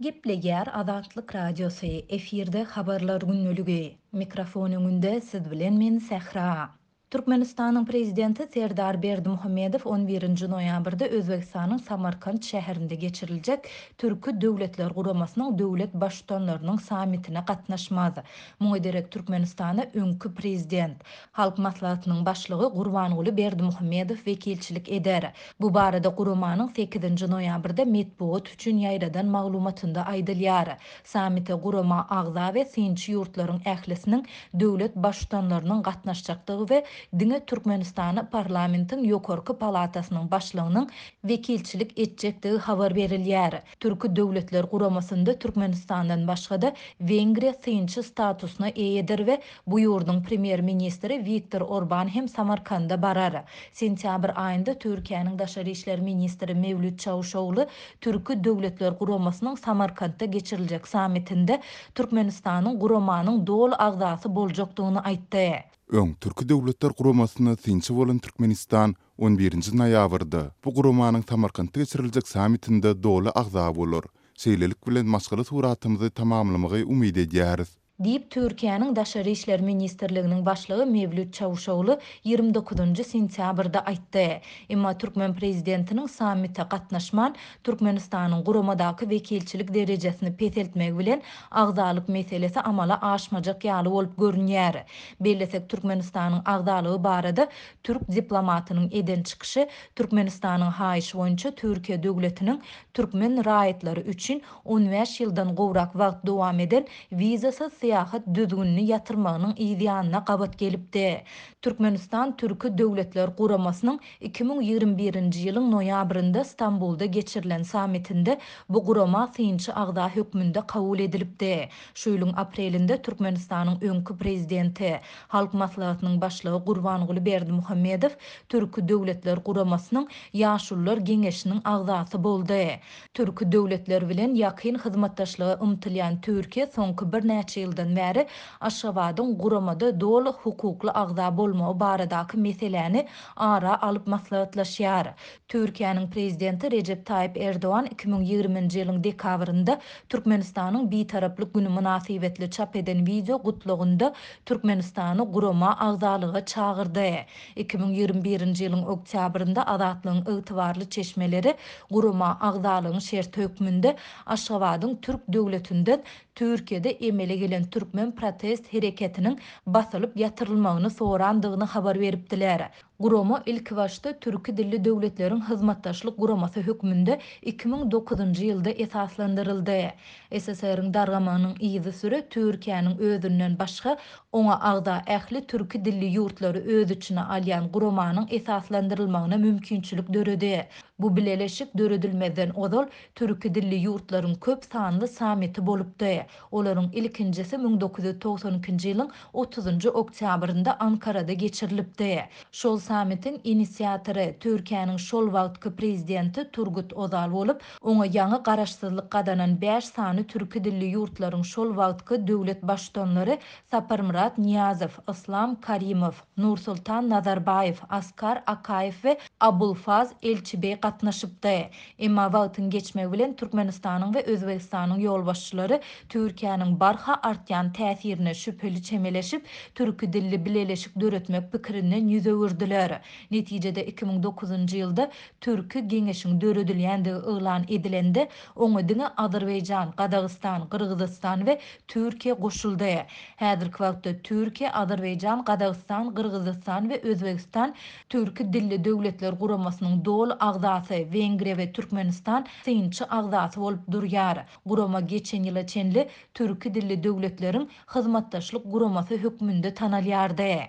Gepleýär Azatlyk Radiosy, efirde Habarlar gündäligi, mikrofon öňünde siz bilen men Sähra. Türkmenistanyň Prezidenti Serdar Berdimuhamedow on birinji noýabrda Özbegistanyň Samarkant şäherinde geçiriljek Türki Döwletler Guramasynyň döwlet Baştutanlarynyň sammitine gatnaşmaz. Muňa derek Türkmenistana öňki Prezident, Halk Maslahatynyň Başlygy Gurbanguly Berdimuhamedow wekilçilik eder. Bu barada guramanyň sekizinji noýabrda metbugat üçin ýaýradan maglumatynda aýdylýar. Sammite gurama agza we synçy ýurtlaryň ählisiniň döwlet Baştutanlarynyň gatnaşjakdygy we diňe Türkmenistana Parlamentiň ýokarky palatasynyň başlygynyň wekilçilik etjekdigi habar berilýär. Türki Döwletler Guramasynda Türkmenistandan başga-da, Wengriýa synçy statusyna eýedir we bu ýurduň premýer-ministri Wiktor Orban hem Samarkanda barar. Sentýabr aýynda Türkiýäniň daşary işler ministri Mewlüt Çawuşogly Türki Döwletler Guramasynyň Samarkantda geçiriljek sammitinde Türkmenistanyň guramanyň doly agzasy boljakdygyny aýtdy. Öň, Türki Döwletler Guramasyna synçy bolan Türkmenistan On birinji noýabrda bu guramanyň Samarkantda geçiriljek sammitinde doly agza bolar. Şeýlelik bilen maşgala suratymyzy tamamlamagy umyt edýäris. diýip, Türkiýäniň Daşary işler ministrliginiň başlygy Mewlüt Çawuşoglu ýigrimi dokuzynjy sentýabrda aýtdy. Emma türkmen prezidentiniň sammite gatnaşman, Türkmenistanyň guramadaky wekilçilik derejesini peseltmegi bilen agzalyk meselesi amala aşmajak ýaly bolup görünýär. Bellesek, Türkmenistanyň agzalygy barada Türk diplomatynyň eden çykyşy Türkmenistanyň haýyşy boýunça Türkiýe döwletiniň türkmen raýatlary üçin on bäş ýyldan gowrak wagt dowam eden wizasyz syýahat düzgünini ýatyrmagynyň yzýanyna gabat gelipdi. Türkmenistan Türki Döwletler Guramasynyň iki müň ýigrimi birinji ýylyň noýabrynda Stambulda geçirilen sammitinde bu gurama synçy agza hökmünde kabul edilipdi. Şu ýylyň aprelinde Türkmenistanyň öňki prezidenti, Halk Maslahatynyň Başlygy Gurbanguly Berdimuhamedow Türki Döwletler Guramasynyň Ýaşulular geňeşiniň agzasy boldy. Türki döwletler bilen ýakyn hyzmatdaşlyga ymtylýan Türkiýe soňky birnäçe ýyldan bäri Aşgabadyň guramada doly hukukly agza bolmagy baradaky meseläni ara alyp maslahatlaşýar. Türkiýäniň Prezidenti Rejep Taýyp Erdogan iki müň ýigriminji ýylyň dekabrynda Türkmenistanyň Bitaraplyk güni mynasybetli çap eden wideo gutlagynda Türkmenistany gurama agzalyga çagyrdy. Iki müň ýigrimi birinji ýylyň oktýabrynda Azatlygyň ygtybarly çeşmeleri gurama agzalygyň şerti hökmünde Aşgabadyň Türk döwletinden Türkiýede emele gelen türkmen protest hereketiniň basylyp ýatyrylmagyny sorandygyny habar beripdiler. Gurama ilkibaşda türki dilli döwletleriň hyzmatdaşlyk guramasy hökmünde iki müň dokuzynjy ýylda esaslandyryldy. SSR-iň dargamagynyň yzysüre Türkiýäniň özünden başga oňa agza ähli türki dilli ýurtlary öz içine alýan guramanyň esaslandyrylmagyna mümkinçilik döredi. Bu bileleşik döredilmezden ozal türki dilli ýurtlaryň köp sanly sammiti bolupdy. Olaryň ilkinjisi müň dokuz ýüz togsan ikinji ýylyň otuzynjy oktýabrynda Ankarada geçirilipdi. Şol sammitiň inisiatory, Türkiýäniň şol wagtky prezidenti Turgut Ozal bolup, oňa ýaňy garaşsyzlyk gazanan bäş sany türki dilli ýurtlaryň şol wagtky döwlet baştutanlary Saparmyrat Nyýazow, Yslam Karimow, Nursultan Nazarbaýew, Askar Akaýew we Abulfaz Elçibeý gatnaşypdy. Emma wagtyň geçmegi bilen Türkmenistanyň we Özbegistanyň ýolbaşçylary Türkiýäniň barha artýan täsirine şübheli çemeleşip, türki dilli bileleşik döretmek pikirinden ýüz öwürdiler. Netijede iki müň dokuzynjy ýylda Türki geňeşiň döredilýändigi yglan edilende, oňa diňe Azerbaýjan, Gazagystan, Gyrgyzystan we Türkiýe goşuldy. Häzirki wagtda Türkiýe, Azerbaýjan, Gazagystan, Gyrgyzystan we Özbegistan Türki dilli döwletler guramasynyň doly agzasy, Wengriýa we Türkmenistan synçy agzasy bolup durýar. Gurama geçen ýyla çenli Türki dilli döwletleriň hyzmatdaşlyk guramasy hökmünde tanalýardy.